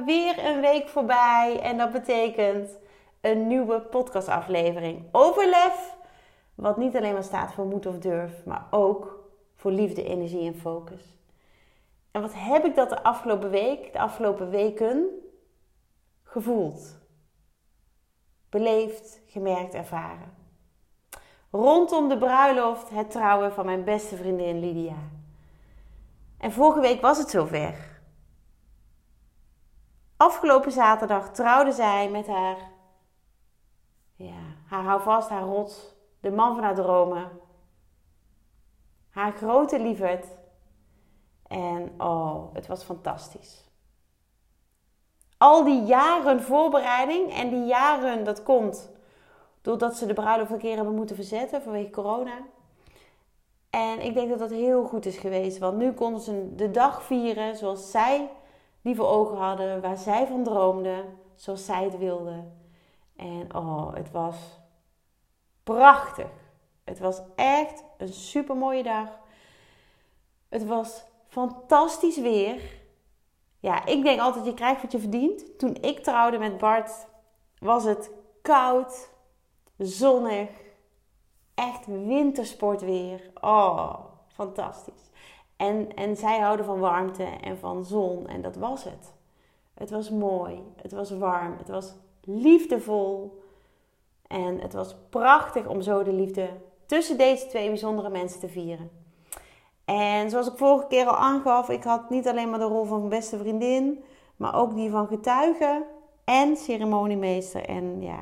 weer een week voorbij en dat betekent een nieuwe podcastaflevering over lef. Wat niet alleen maar staat voor moed of durf, maar ook voor liefde, energie en focus. En wat heb ik dat de afgelopen week, de afgelopen weken gevoeld, beleefd, gemerkt, ervaren? Rondom de bruiloft, het trouwen van mijn beste vriendin Lydia. En vorige week was het zover. Afgelopen zaterdag trouwde zij met haar, ja, haar houvast, haar rot, de man van haar dromen. Haar grote lieverd. En oh, het was fantastisch. Al die jaren voorbereiding en die jaren, dat komt doordat ze de bruiloft een keer hebben moeten verzetten vanwege corona. En ik denk dat dat heel goed is geweest, want nu konden ze de dag vieren zoals zij die voor ogen hadden, waar zij van droomden, zoals zij het wilden. En oh, het was prachtig. Het was echt een super mooie dag. Het was fantastisch weer. Ja, ik denk altijd, je krijgt wat je verdient. Toen ik trouwde met Bart, was het koud, zonnig, echt wintersportweer. Oh, fantastisch. En, en zij houden van warmte en van zon. En dat was het. Het was mooi. Het was warm. Het was liefdevol. En het was prachtig om zo de liefde tussen deze twee bijzondere mensen te vieren. En zoals ik vorige keer al aangaf, ik had niet alleen maar de rol van beste vriendin, maar ook die van getuige en ceremoniemeester. En ja,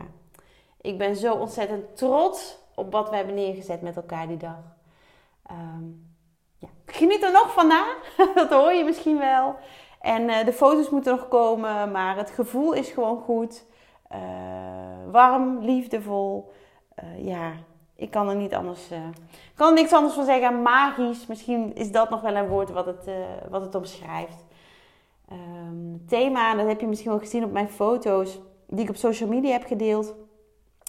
ik ben zo ontzettend trots op wat we hebben neergezet met elkaar die dag. Um, ja, geniet er nog van na. dat hoor je misschien wel. En uh, de foto's moeten nog komen, maar het gevoel is gewoon goed. Uh, warm, liefdevol. Uh, ja, ik kan er niet anders. ik kan er niks anders van zeggen. Magisch. Misschien is dat nog wel een woord wat het, wat het omschrijft. Um, thema, dat heb je misschien wel gezien op mijn foto's die ik op social media heb gedeeld.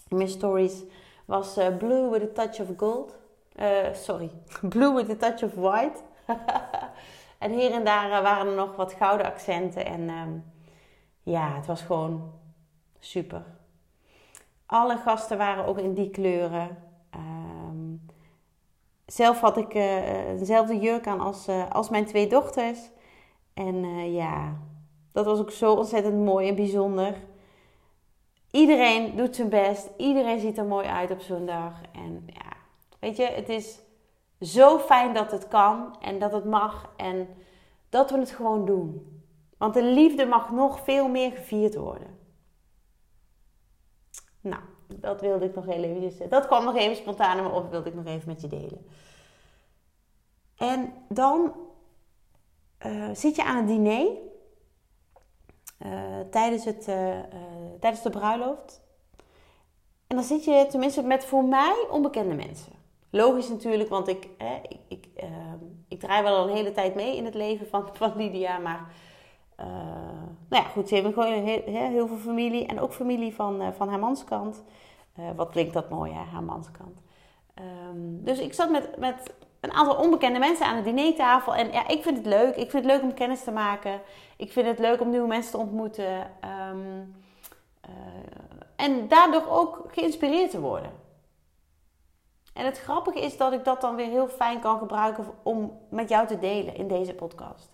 In mijn stories was Blue with a touch of gold. Uh, sorry, blue with a touch of white. en hier en daar eh, waren er nog wat gouden accenten. En um, ja, het was gewoon super. Alle gasten waren ook in die kleuren. Um, zelf had ik dezelfde jurk aan als, als mijn twee dochters. En ja, dat was ook zo ontzettend mooi en bijzonder. Iedereen doet zijn best. Iedereen ziet er mooi uit op zo'n dag. En ja, Weet je, het is zo fijn dat het kan en dat het mag en dat we het gewoon doen. Want de liefde mag nog veel meer gevierd worden. Nou, dat wilde ik nog heel even. Dat kwam nog even spontaan in me op, wilde ik nog even met je delen. En dan uh, zit je aan het diner uh, tijdens, het, uh, tijdens de bruiloft. En dan zit je tenminste met voor mij onbekende mensen. Logisch natuurlijk, want ik, ik, ik, uh, ik draai wel een hele tijd mee in het leven van, van Lydia. Maar uh, nou ja, goed, ze hebben gewoon heel, heel, veel familie. En ook familie van, uh, van haar manskant. Eh, wat klinkt dat mooi, hè, haar manskant. Um, dus ik zat met, met een aantal onbekende mensen aan de dinertafel. En ja, ik vind het leuk. Ik vind het leuk om kennis te maken. Ik vind het leuk om nieuwe mensen te ontmoeten. Um, en daardoor ook geïnspireerd te worden. En het grappige is dat ik dat dan weer heel fijn kan gebruiken om met jou te delen in deze podcast.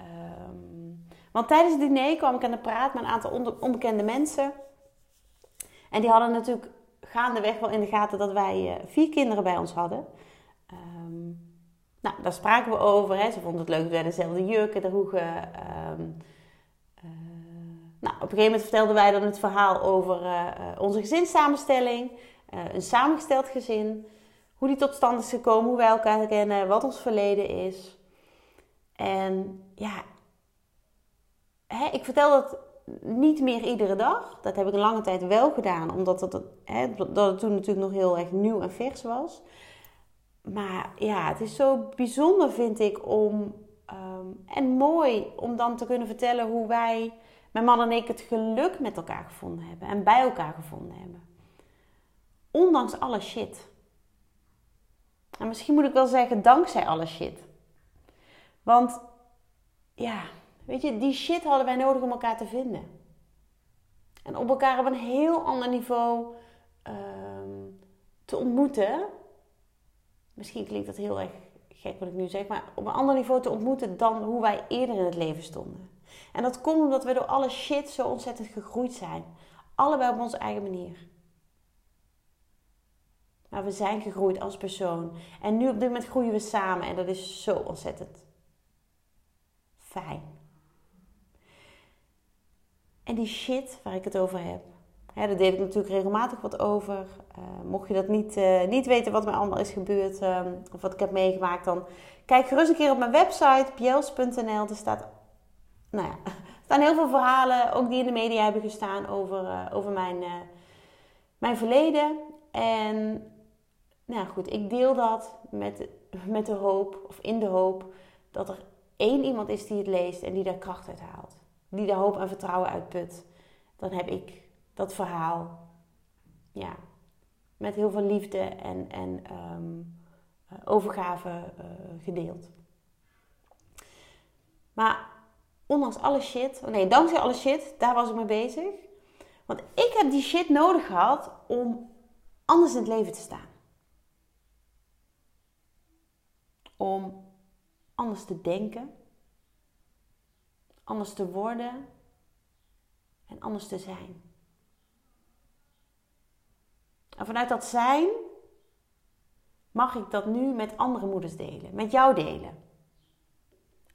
Um, want tijdens het diner kwam ik aan de praat met een aantal onbekende mensen. En die hadden natuurlijk gaandeweg wel in de gaten dat wij uh, vier kinderen bij ons hadden. Um, nou, daar spraken we over. Hè. Ze vonden het leuk dat wij dezelfde jurken droegen. Um, uh, nou, op een gegeven moment vertelden wij dan het verhaal over uh, onze gezinssamenstelling. Uh, een samengesteld gezin. Hoe die tot stand is gekomen, hoe wij elkaar kennen, wat ons verleden is. En ja, ik vertel dat niet meer iedere dag. Dat heb ik een lange tijd wel gedaan, omdat het, hè, dat het toen natuurlijk nog heel erg nieuw en vers was. Maar ja, het is zo bijzonder, vind ik, om. Ehm, en mooi om dan te kunnen vertellen hoe wij, mijn man en ik, het geluk met elkaar gevonden hebben en bij elkaar gevonden hebben. Ondanks alle shit. En misschien moet ik wel zeggen, dankzij alle shit. Want ja, weet je, die shit hadden wij nodig om elkaar te vinden. En op elkaar op een heel ander niveau ehm, te ontmoeten. Misschien klinkt dat heel erg gek wat ik nu zeg, maar op een ander niveau te ontmoeten dan hoe wij eerder in het leven stonden. En dat komt omdat we door alle shit zo ontzettend gegroeid zijn. Allebei op onze eigen manier. Maar we zijn gegroeid als persoon. En nu op dit moment groeien we samen. En dat is zo ontzettend fijn. En die shit waar ik het over heb. Daar deel ik natuurlijk regelmatig wat over. Uh, mocht je dat niet, uh, niet weten wat mij allemaal is gebeurd um, of wat ik heb meegemaakt, dan kijk gerust een keer op mijn website pjels.nl. Er staat, nou ja, er staan heel veel verhalen, ook die in de media hebben gestaan over, uh, over mijn, mijn verleden. En nou goed, ik deel dat met, met de hoop, of in de hoop, dat er één iemand is die het leest en die daar kracht uit haalt. Die daar hoop en vertrouwen uit put. Dan heb ik dat verhaal, ja, met heel veel liefde en, en um, overgave uh, gedeeld. Maar ondanks alle shit, oh nee, dankzij alle shit, daar was ik mee bezig. Want ik heb die shit nodig gehad om anders in het leven te staan. Om anders te denken, anders te worden en anders te zijn. En vanuit dat zijn mag ik dat nu met andere moeders delen, met jou delen.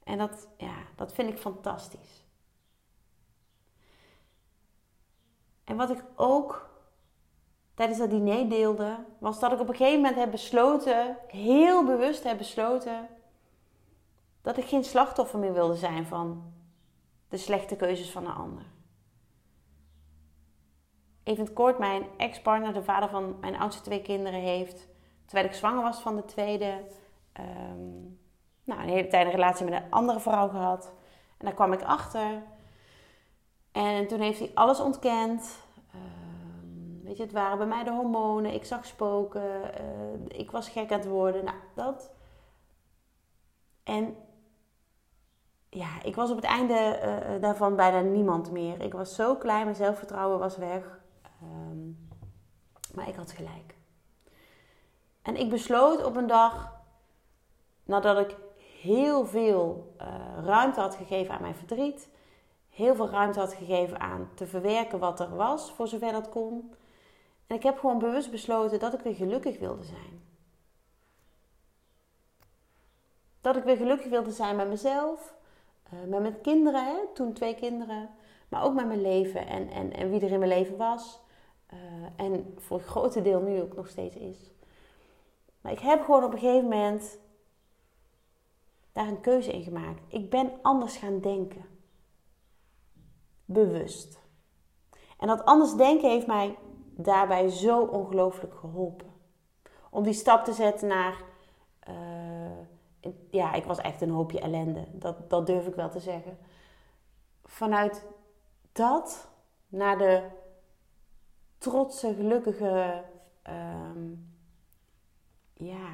En dat, ja, dat vind ik fantastisch. En wat ik ook tijdens dat diner deelde, was dat ik op een gegeven moment heb besloten, heel bewust heb besloten, dat ik geen slachtoffer meer wilde zijn van de slechte keuzes van een ander. Even kort, mijn ex-partner, de vader van mijn oudste twee kinderen, heeft, terwijl ik zwanger was van de tweede, um, nou, een hele tijd een relatie met een andere vrouw gehad. En daar kwam ik achter. En toen heeft hij alles ontkend. Weet het waren bij mij de hormonen. Ik zag spoken. Uh, ik was gek aan het worden. Nou, dat. En ja, ik was op het einde uh, daarvan bijna niemand meer. Ik was zo klein, mijn zelfvertrouwen was weg. Um, maar ik had gelijk. En ik besloot op een dag, nadat ik heel veel uh, ruimte had gegeven aan mijn verdriet, heel veel ruimte had gegeven aan te verwerken wat er was, voor zover dat kon. En ik heb gewoon bewust besloten dat ik weer gelukkig wilde zijn. Dat ik weer gelukkig wilde zijn met mezelf, uh, met mijn kinderen, hè? toen twee kinderen, maar ook met mijn leven en, en, en wie er in mijn leven was. Uh, en voor een grote deel nu ook nog steeds is. Maar ik heb gewoon op een gegeven moment daar een keuze in gemaakt. Ik ben anders gaan denken. Bewust. En dat anders denken heeft mij daarbij zo ongelooflijk geholpen. Om die stap te zetten naar. Uh, ja, ik was echt een hoopje ellende. Dat, dat durf ik wel te zeggen. Vanuit dat naar de trotse, gelukkige, um, ja,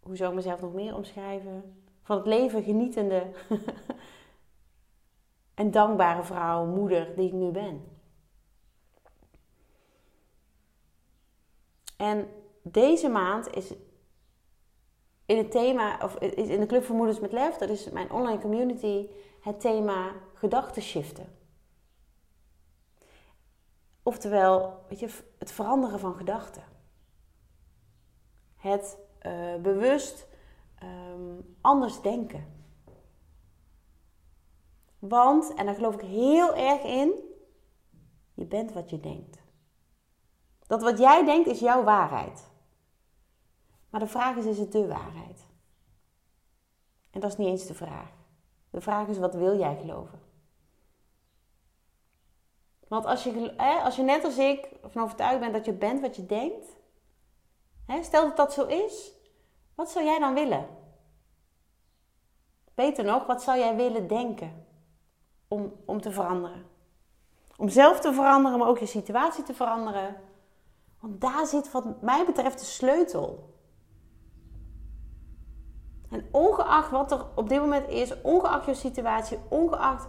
hoe zou ik mezelf nog meer omschrijven? Van het leven genietende en dankbare vrouw, moeder die ik nu ben. En deze maand is in het thema, of is in de Club voor Moeders met Lef, dat is mijn online community, het thema gedachten shiften. Oftewel, weet je, het veranderen van gedachten. Het uh, bewust um, anders denken. Want, en daar geloof ik heel erg in, je bent wat je denkt. Dat wat jij denkt is jouw waarheid. Maar de vraag is, is het de waarheid? En dat is niet eens de vraag. De vraag is, wat wil jij geloven? Want als je, als je net als ik van overtuigd bent dat je bent wat je denkt, stel dat dat zo is, wat zou jij dan willen? Beter nog, wat zou jij willen denken om, om te veranderen? Om zelf te veranderen, maar ook je situatie te veranderen. Want daar zit wat mij betreft de sleutel. En ongeacht wat er op dit moment is, ongeacht je situatie, ongeacht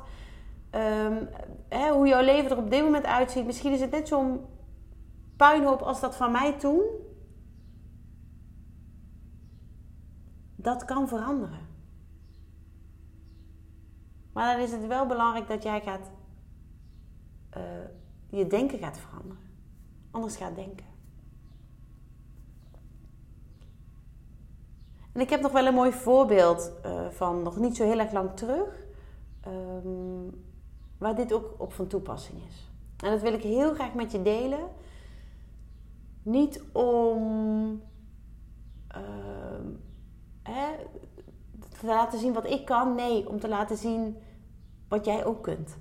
um, hè, hoe jouw leven er op dit moment uitziet. Misschien is het net zo'n puinhoop als dat van mij toen. Dat kan veranderen. Maar dan is het wel belangrijk dat jij gaat, uh, je denken gaat veranderen. Anders gaat denken. En ik heb nog wel een mooi voorbeeld uh, van nog niet zo heel erg lang terug. Um, waar dit ook op van toepassing is. En dat wil ik heel graag met je delen. Niet om hè, te laten zien wat ik kan. Nee, om te laten zien wat jij ook kunt.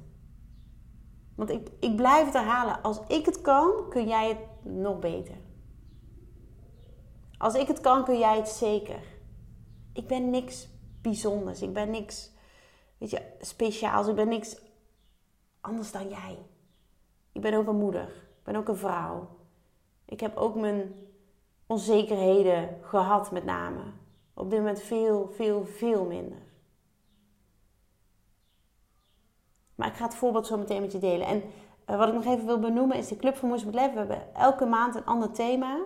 Want ik, ik blijf het herhalen. Als ik het kan, kun jij het nog beter. Als ik het kan, kun jij het zeker. Ik ben niks bijzonders. Ik ben niks weet je, speciaals. Ik ben niks anders dan jij. Ik ben ook een moeder. Ik ben ook een vrouw. Ik heb ook mijn onzekerheden gehad, met name. Op dit moment veel, veel, veel minder. Maar ik ga het voorbeeld zo meteen met je delen. En uh, wat ik nog even wil benoemen is de Club van Moes met. We hebben elke maand een ander thema.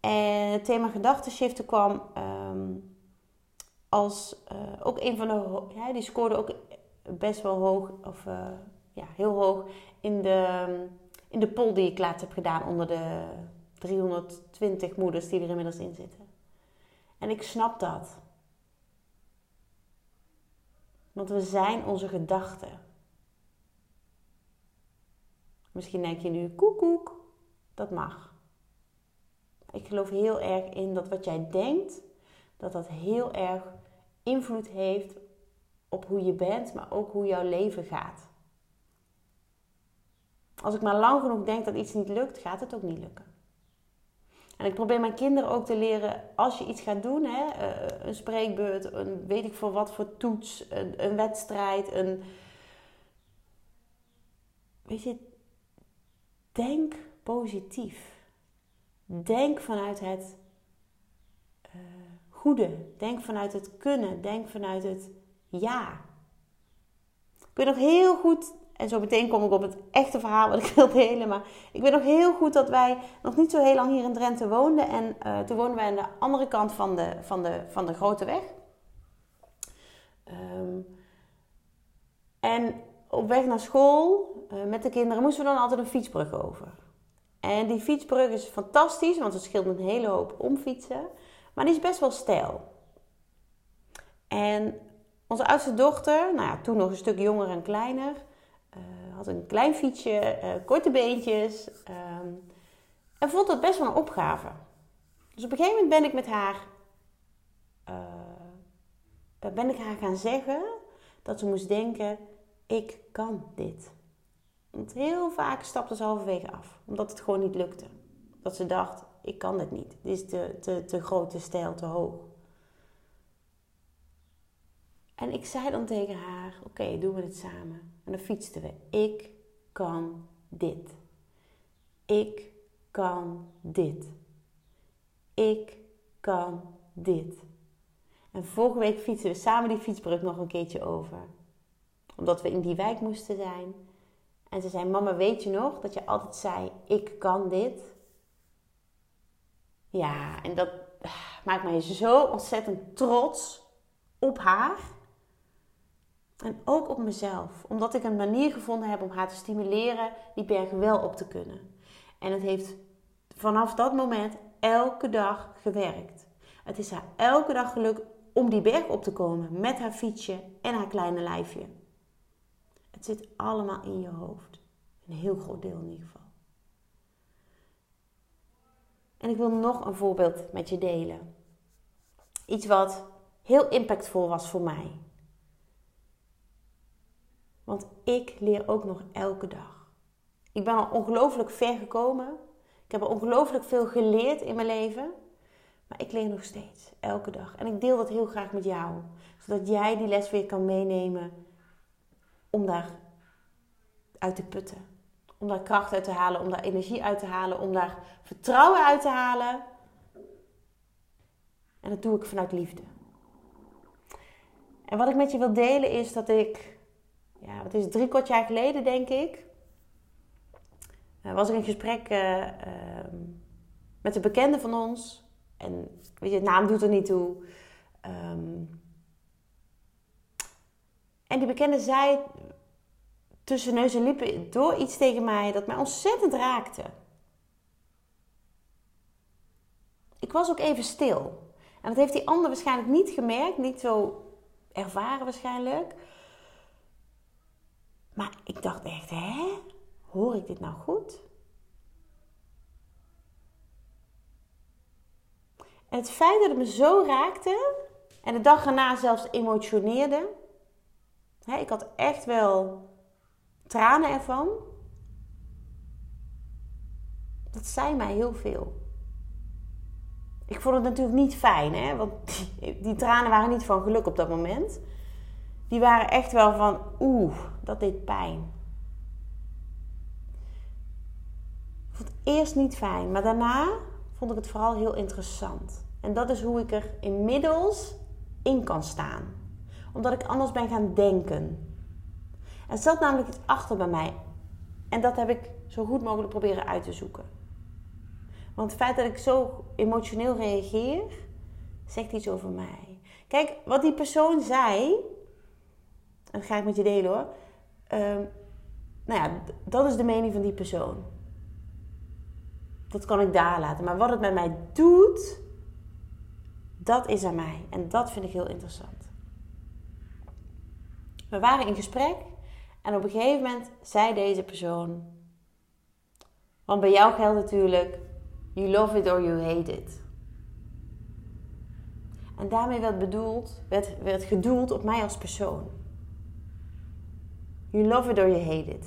En het thema gedachtenshiften kwam um, als uh, ook een van de... Ja, die scoorde ook best wel hoog. Of uh, ja, heel hoog in de, in de poll die ik laatst heb gedaan onder de 320 moeders die er inmiddels in zitten. En ik snap dat. Want we zijn onze gedachten. Misschien denk je nu, koekoek, dat mag. Ik geloof heel erg in dat wat jij denkt, dat dat heel erg invloed heeft op hoe je bent, maar ook hoe jouw leven gaat. Als ik maar lang genoeg denk dat iets niet lukt, gaat het ook niet lukken. En ik probeer mijn kinderen ook te leren, als je iets gaat doen, hè, eh, een spreekbeurt, een weet ik veel wat voor toets, een, een wedstrijd, een. Weet je, denk positief. Denk vanuit het uh, goede. Denk vanuit het kunnen. Denk vanuit het ja. Ik weet nog heel goed en zo meteen kom ik op het echte verhaal wat ik wil delen. Maar ik weet nog heel goed dat wij nog niet zo heel lang hier in Drenthe woonden. En uh, toen woonden wij aan de andere kant van de, van de, van de grote weg. Um, en op weg naar school met de kinderen moesten we dan altijd een fietsbrug over. En die fietsbrug is fantastisch, want het scheelt een hele hoop omfietsen. Maar die is best wel steil. En onze oudste dochter, nou ja, toen nog een stuk jonger en kleiner, uh, had een klein fietsje, uh, korte beentjes. Um, en vond dat best wel een opgave. Dus op een gegeven moment ben ik met haar, ben ik haar gaan zeggen dat ze moest denken, ik kan dit. Want heel vaak stapte ze halverwege af, omdat het gewoon niet lukte. Dat ze dacht, ik kan dit niet. Dit is te, te, te groot, stijl, te hoog. En ik zei dan tegen haar: Oké, doen we dit samen. En dan fietsten we. Ik kan dit. Ik kan dit. Ik kan dit. En vorige week fietsen we samen die fietsbrug nog een keertje over. Omdat we in die wijk moesten zijn. En ze zei: Mama, weet je nog dat je altijd zei: Ik kan dit? Ja, en dat maakt mij zo ontzettend trots op haar. En ook op mezelf. Omdat ik een manier gevonden heb om haar te stimuleren die berg wel op te kunnen. En het heeft vanaf dat moment elke dag gewerkt. Het is haar elke dag gelukt om die berg op te komen met haar fietsje en haar kleine lijfje. Het zit allemaal in je hoofd. Een heel groot deel in ieder geval. En ik wil nog een voorbeeld met je delen. Iets wat heel impactvol was voor mij. Want ik leer ook nog elke dag. Ik ben al ongelooflijk ver gekomen. Ik heb ongelooflijk veel geleerd in mijn leven. Maar ik leer nog steeds, elke dag. En ik deel dat heel graag met jou. Zodat jij die les weer kan meenemen om daar uit te putten. Om daar kracht uit te halen, om daar energie uit te halen, om daar vertrouwen uit te halen. En dat doe ik vanuit liefde. En wat ik met je wil delen is dat ik, ja, wat is drie kwart jaar geleden denk ik, uh, was ik in gesprek uh, uh, met een bekende van ons. En weet je, het naam doet er niet toe. Um, en die bekende zei tussen neus en lippen door iets tegen mij dat mij ontzettend raakte. Ik was ook even stil. En dat heeft die ander waarschijnlijk niet gemerkt, niet zo ervaren waarschijnlijk. Maar ik dacht echt, hè? Hoor ik dit nou goed? En het feit dat het me zo raakte en de dag erna zelfs emotioneerde. Ik had echt wel tranen ervan. Dat zei mij heel veel. Ik vond het natuurlijk niet fijn, hè? want die, die tranen waren niet van geluk op dat moment. Die waren echt wel van, oeh, dat deed pijn. Ik vond het eerst niet fijn, maar daarna vond ik het vooral heel interessant. En dat is hoe ik er inmiddels in kan staan. Omdat ik anders ben gaan denken. Er zat namelijk iets achter bij mij. En dat heb ik zo goed mogelijk proberen uit te zoeken. Want het feit dat ik zo emotioneel reageer, zegt iets over mij. Kijk, wat die persoon zei, en dat ga ik met je delen hoor. Um, nou ja, dat is de mening van die persoon. Dat kan ik daar laten. Maar wat het met mij doet, dat is aan mij. En dat vind ik heel interessant. We waren in gesprek en op een gegeven moment zei deze persoon: Want bij jou geldt natuurlijk, you love it or you hate it. En daarmee werd, bedoeld, werd, werd gedoeld op mij als persoon. You love it or you hate it.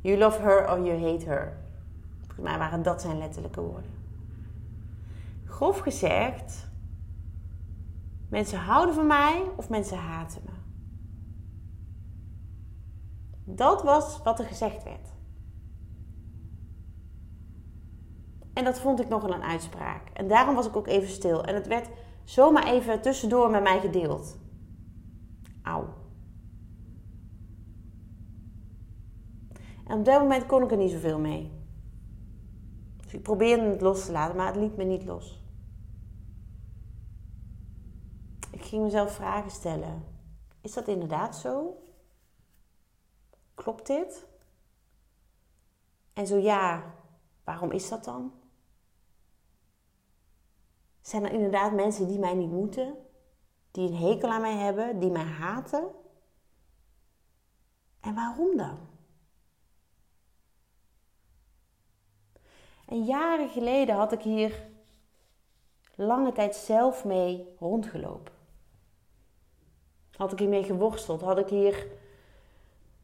You love her or you hate her. Volgens mij waren dat zijn letterlijke woorden. Grof gezegd, mensen houden van mij of mensen haten me. Dat was wat er gezegd werd. En dat vond ik nogal een uitspraak. En daarom was ik ook even stil. En het werd zomaar even tussendoor met mij gedeeld. Auw. En op dat moment kon ik er niet zoveel mee. Dus ik probeerde het los te laten, maar het liet me niet los. Ik ging mezelf vragen stellen. Is dat inderdaad zo? Klopt dit? En zo ja, waarom is dat dan? Zijn er inderdaad mensen die mij niet moeten? Die een hekel aan mij hebben? Die mij haten? En waarom dan? En jaren geleden had ik hier lange tijd zelf mee rondgelopen. Had ik hiermee geworsteld? Had ik hier.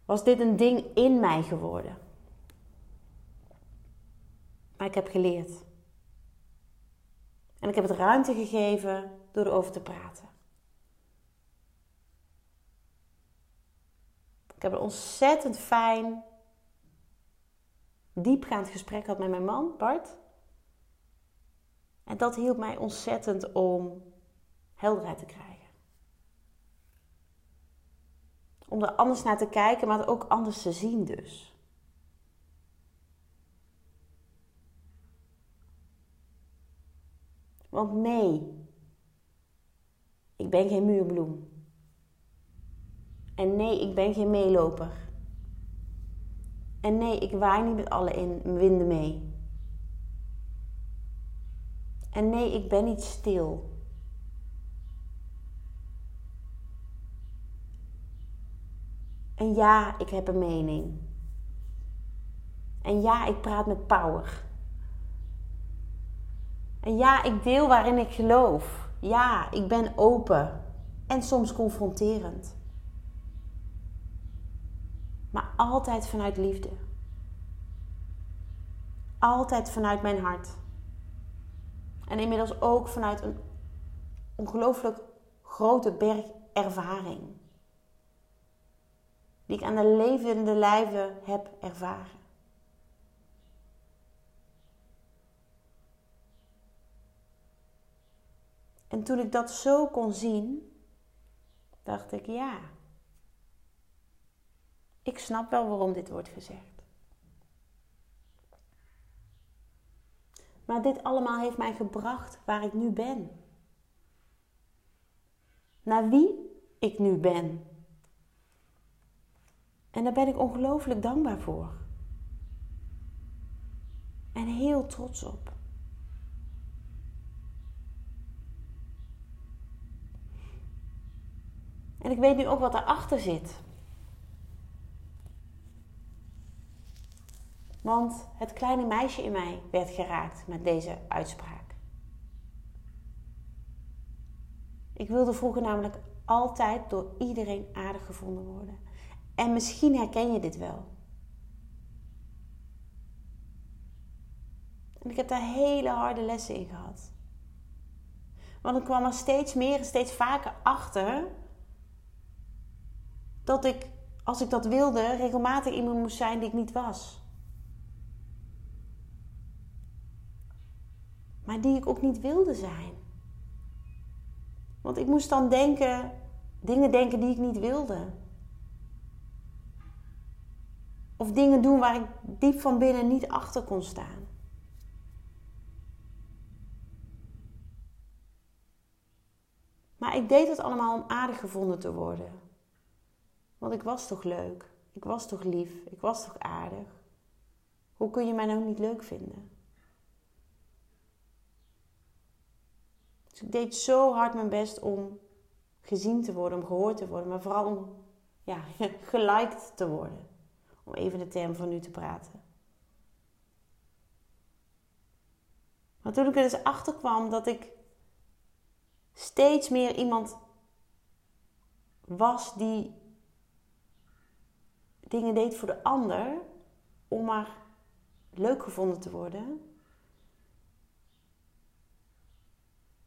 Was dit een ding in mij geworden? Maar ik heb geleerd. En ik heb het ruimte gegeven door erover te praten. Ik heb een ontzettend fijn diepgaand gesprek had met mijn man, Bart. En dat hielp mij ontzettend om helderheid te krijgen. Om er anders naar te kijken, maar ook anders te zien dus. Want nee, ik ben geen muurbloem. En nee, ik ben geen meeloper. En nee, ik waai niet met alle in, winden mee. En nee, ik ben niet stil. En ja, ik heb een mening. En ja, ik praat met power. En ja, ik deel waarin ik geloof. Ja, ik ben open en soms confronterend maar altijd vanuit liefde. Altijd vanuit mijn hart. En inmiddels ook vanuit een ongelooflijk grote berg ervaring. Die ik aan de levende lijve heb ervaren. En toen ik dat zo kon zien, dacht ik ja. Ik snap wel waarom dit wordt gezegd. Maar dit allemaal heeft mij gebracht waar ik nu ben. Naar wie ik nu ben. En daar ben ik ongelooflijk dankbaar voor. En heel trots op. En ik weet nu ook wat daarachter zit. Want het kleine meisje in mij werd geraakt met deze uitspraak. Ik wilde vroeger namelijk altijd door iedereen aardig gevonden worden. En misschien herken je dit wel. En ik heb daar hele harde lessen in gehad. Want ik kwam er steeds meer en steeds vaker achter dat ik, als ik dat wilde, regelmatig iemand moest zijn die ik niet was. Maar die ik ook niet wilde zijn. Want ik moest dan denken, dingen denken die ik niet wilde. Of dingen doen waar ik diep van binnen niet achter kon staan. Maar ik deed het allemaal om aardig gevonden te worden. Want ik was toch leuk? Ik was toch lief? Ik was toch aardig? Hoe kun je mij nou niet leuk vinden? Dus ik deed zo hard mijn best om gezien te worden, om gehoord te worden, maar vooral om ja, geliked te worden. Om even de term van nu te praten. Maar toen ik er dus achter kwam dat ik steeds meer iemand was die dingen deed voor de ander om maar leuk gevonden te worden,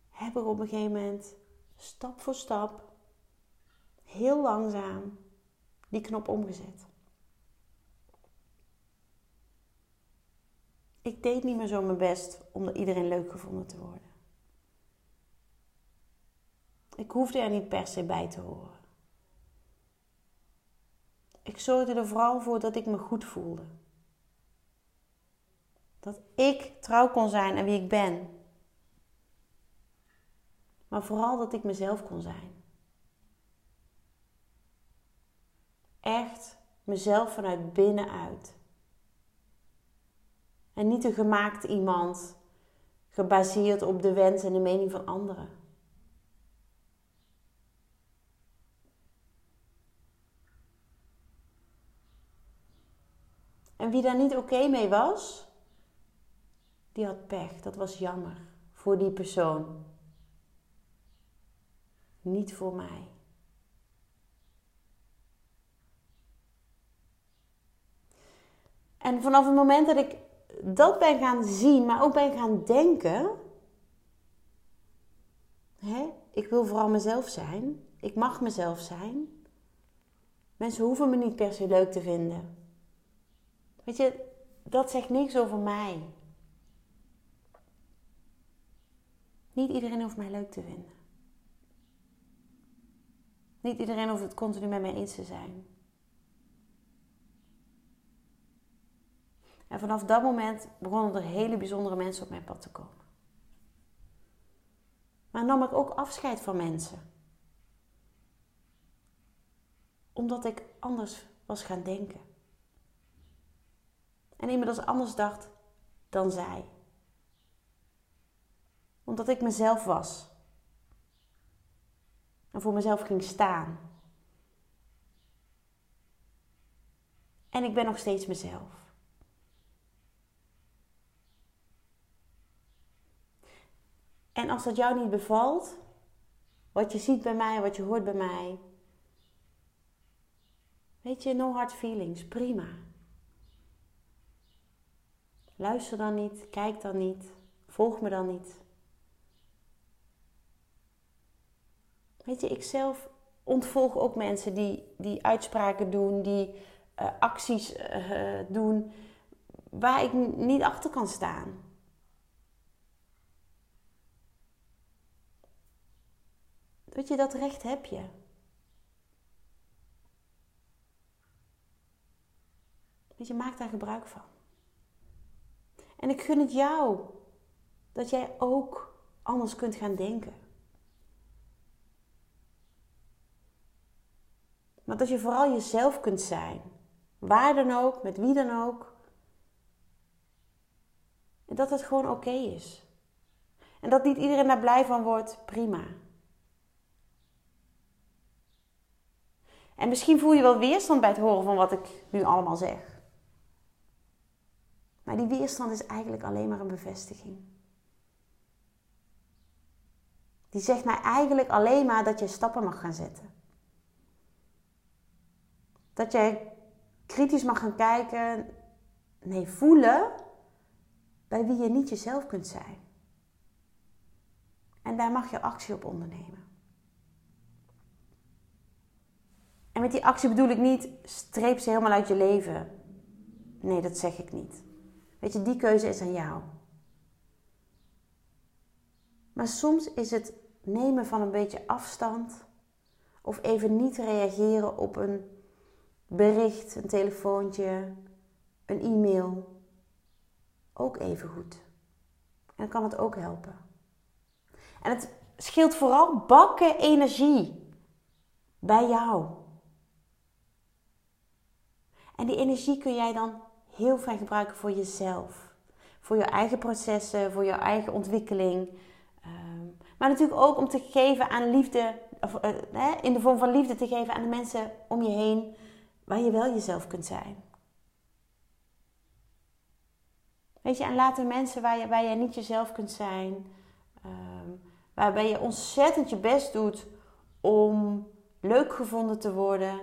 heb ik op een gegeven moment stap voor stap, heel langzaam, die knop omgezet. Ik deed niet meer zo mijn best om door iedereen leuk gevonden te worden. Ik hoefde er niet per se bij te horen. Ik zorgde er vooral voor dat ik me goed voelde. Dat ik trouw kon zijn aan wie ik ben. Maar vooral dat ik mezelf kon zijn. Echt mezelf vanuit binnenuit. En niet een gemaakt iemand gebaseerd op de wens en de mening van anderen. En wie daar niet oké mee was, die had pech. Dat was jammer voor die persoon. Niet voor mij. En vanaf het moment dat ik dat ben gaan zien, maar ook ben gaan denken. Hè, ik wil vooral mezelf zijn. Ik mag mezelf zijn. Mensen hoeven me niet per se leuk te vinden. Weet je, dat zegt niks over mij. Niet iedereen hoeft mij leuk te vinden. Niet iedereen hoeft het continu met mij eens te zijn. En vanaf dat moment begonnen er hele bijzondere mensen op mijn pad te komen. Maar nam ik ook afscheid van mensen. Omdat ik anders was gaan denken. En inmiddels anders dacht dan zij. Omdat ik mezelf was. En voor mezelf ging staan. En ik ben nog steeds mezelf. En als dat jou niet bevalt, wat je ziet bij mij, wat je hoort bij mij, weet je, no hard feelings, prima. Luister dan niet, kijk dan niet, volg me dan niet. Weet je, ik zelf ontvolg ook mensen die, die uitspraken doen, die uh, acties uh, doen waar ik niet achter kan staan. Weet je, dat recht heb je. Weet je, maak daar gebruik van. En ik gun het jou dat jij ook anders kunt gaan denken. Maar dat je vooral jezelf kunt zijn. Waar dan ook, met wie dan ook. En dat het gewoon oké is. En dat niet iedereen daar blij van wordt, prima. En misschien voel je wel weerstand bij het horen van wat ik nu allemaal zeg. Maar die weerstand is eigenlijk alleen maar een bevestiging. Die zegt mij eigenlijk alleen maar dat je stappen mag gaan zetten. Dat jij kritisch mag gaan kijken, nee, voelen bij wie je niet jezelf kunt zijn. En daar mag je actie op ondernemen. En met die actie bedoel ik niet streep ze helemaal uit je leven. Nee, dat zeg ik niet. Weet je, die keuze is aan jou. Maar soms is het nemen van een beetje afstand of even niet reageren op een bericht, een telefoontje, een e-mail ook even goed. En dan kan het ook helpen. En het scheelt vooral bakken energie bij jou. En die energie kun jij dan heel fijn gebruiken voor jezelf. Voor je eigen processen, voor je eigen ontwikkeling. Ehm, maar natuurlijk ook om te geven aan liefde, of, uh, in de vorm van liefde te geven aan de mensen om je heen, waar je wel jezelf kunt zijn. Weet je, en laat mensen waar je, je niet jezelf kunt zijn, um, waarbij je ontzettend je best doet om leuk gevonden te worden,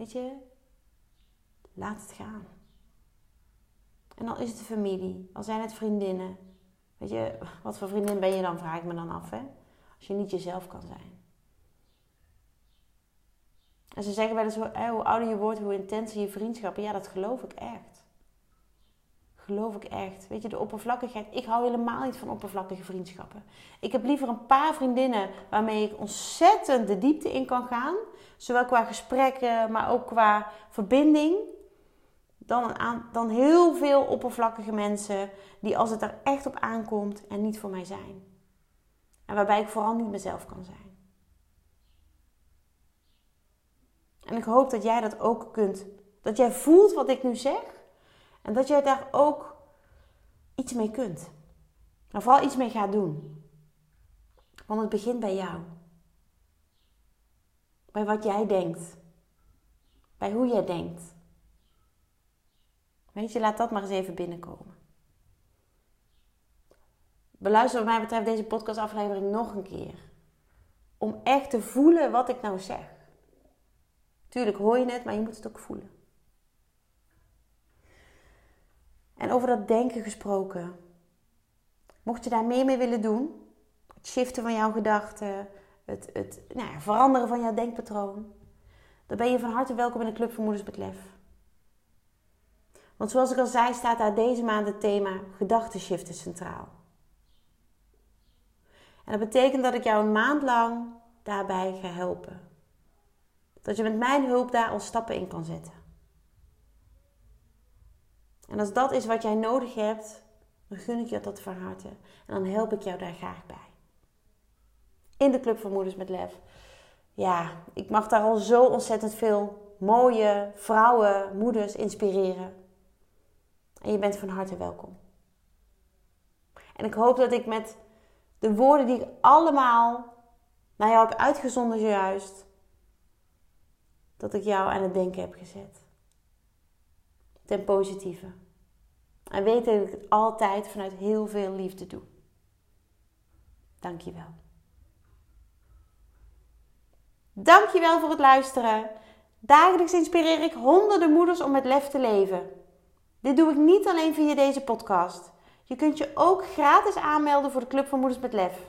Weet je, laat het gaan. En dan is het de familie, al zijn het vriendinnen. Weet je, wat voor vriendin ben je dan, vraag ik me dan af, hè? Als je niet jezelf kan zijn. En ze zeggen wel eens, hoe ouder je wordt, hoe intenser je vriendschappen. Ja, dat geloof ik echt. Geloof ik echt. Weet je, de oppervlakkigheid. Ik hou helemaal niet van oppervlakkige vriendschappen. Ik heb liever een paar vriendinnen waarmee ik ontzettend de diepte in kan gaan. Zowel qua gesprekken, maar ook qua verbinding. Dan, een dan heel veel oppervlakkige mensen die als het er echt op aankomt en niet voor mij zijn. En waarbij ik vooral niet mezelf kan zijn. En ik hoop dat jij dat ook kunt. Dat jij voelt wat ik nu zeg. En dat jij daar ook iets mee kunt. En vooral iets mee gaat doen. Want het begint bij jou. Bij wat jij denkt. Bij hoe jij denkt. Weet je, laat dat maar eens even binnenkomen. Beluister wat mij betreft deze podcastaflevering nog een keer. Om echt te voelen wat ik nou zeg. Tuurlijk hoor je het, maar je moet het ook voelen. En over dat denken gesproken. Mocht je daar meer mee willen doen, het shiften van jouw gedachten, het, het nou ja, veranderen van jouw denkpatroon, dan ben je van harte welkom in de Club van Moeders met Lef. Want zoals ik al zei, staat daar deze maand het thema gedachtenshiften centraal. En dat betekent dat ik jou een maand lang daarbij ga helpen. Dat je met mijn hulp daar al stappen in kan zetten. En als dat is wat jij nodig hebt, dan gun ik je dat van harte. En dan help ik jou daar graag bij. In de Club van Moeders met Lef. Ja, ik mag daar al zo ontzettend veel mooie vrouwen, moeders inspireren. En je bent van harte welkom. En ik hoop dat ik met de woorden die ik allemaal naar jou heb uitgezonden zojuist, dat ik jou aan het denken heb gezet. Ten positieve. En weet dat ik het altijd vanuit heel veel liefde doe. Dankjewel. Dankjewel voor het luisteren. Dagelijks inspireer ik honderden moeders om met lef te leven. Dit doe ik niet alleen via deze podcast. Je kunt je ook gratis aanmelden voor de Club van Moeders met Lef.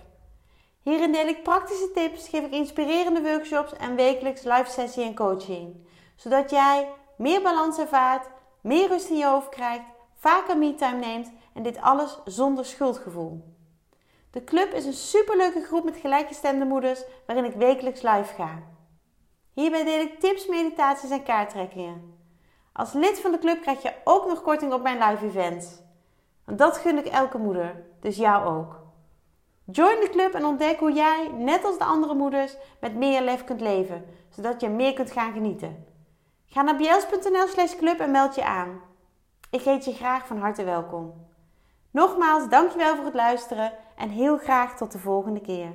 Hierin deel ik praktische tips, geef ik inspirerende workshops en wekelijks live sessie en coaching. Zodat jij meer balans ervaart, meer rust in je hoofd krijgt, vaker me-time neemt en dit alles zonder schuldgevoel. De club is een superleuke groep met gelijkgestemde moeders waarin ik wekelijks live ga. Hierbij deel ik tips, meditaties en kaarttrekkingen. Als lid van de club krijg je ook nog korting op mijn live events. Want dat gun ik elke moeder, dus jou ook. Join de club en ontdek hoe jij, net als de andere moeders, met meer lef kunt leven, zodat je meer kunt gaan genieten. Ga naar bjels.nl slash club en meld je aan. Ik heet je graag van harte welkom. Nogmaals, dankjewel voor het luisteren en heel graag tot de volgende keer.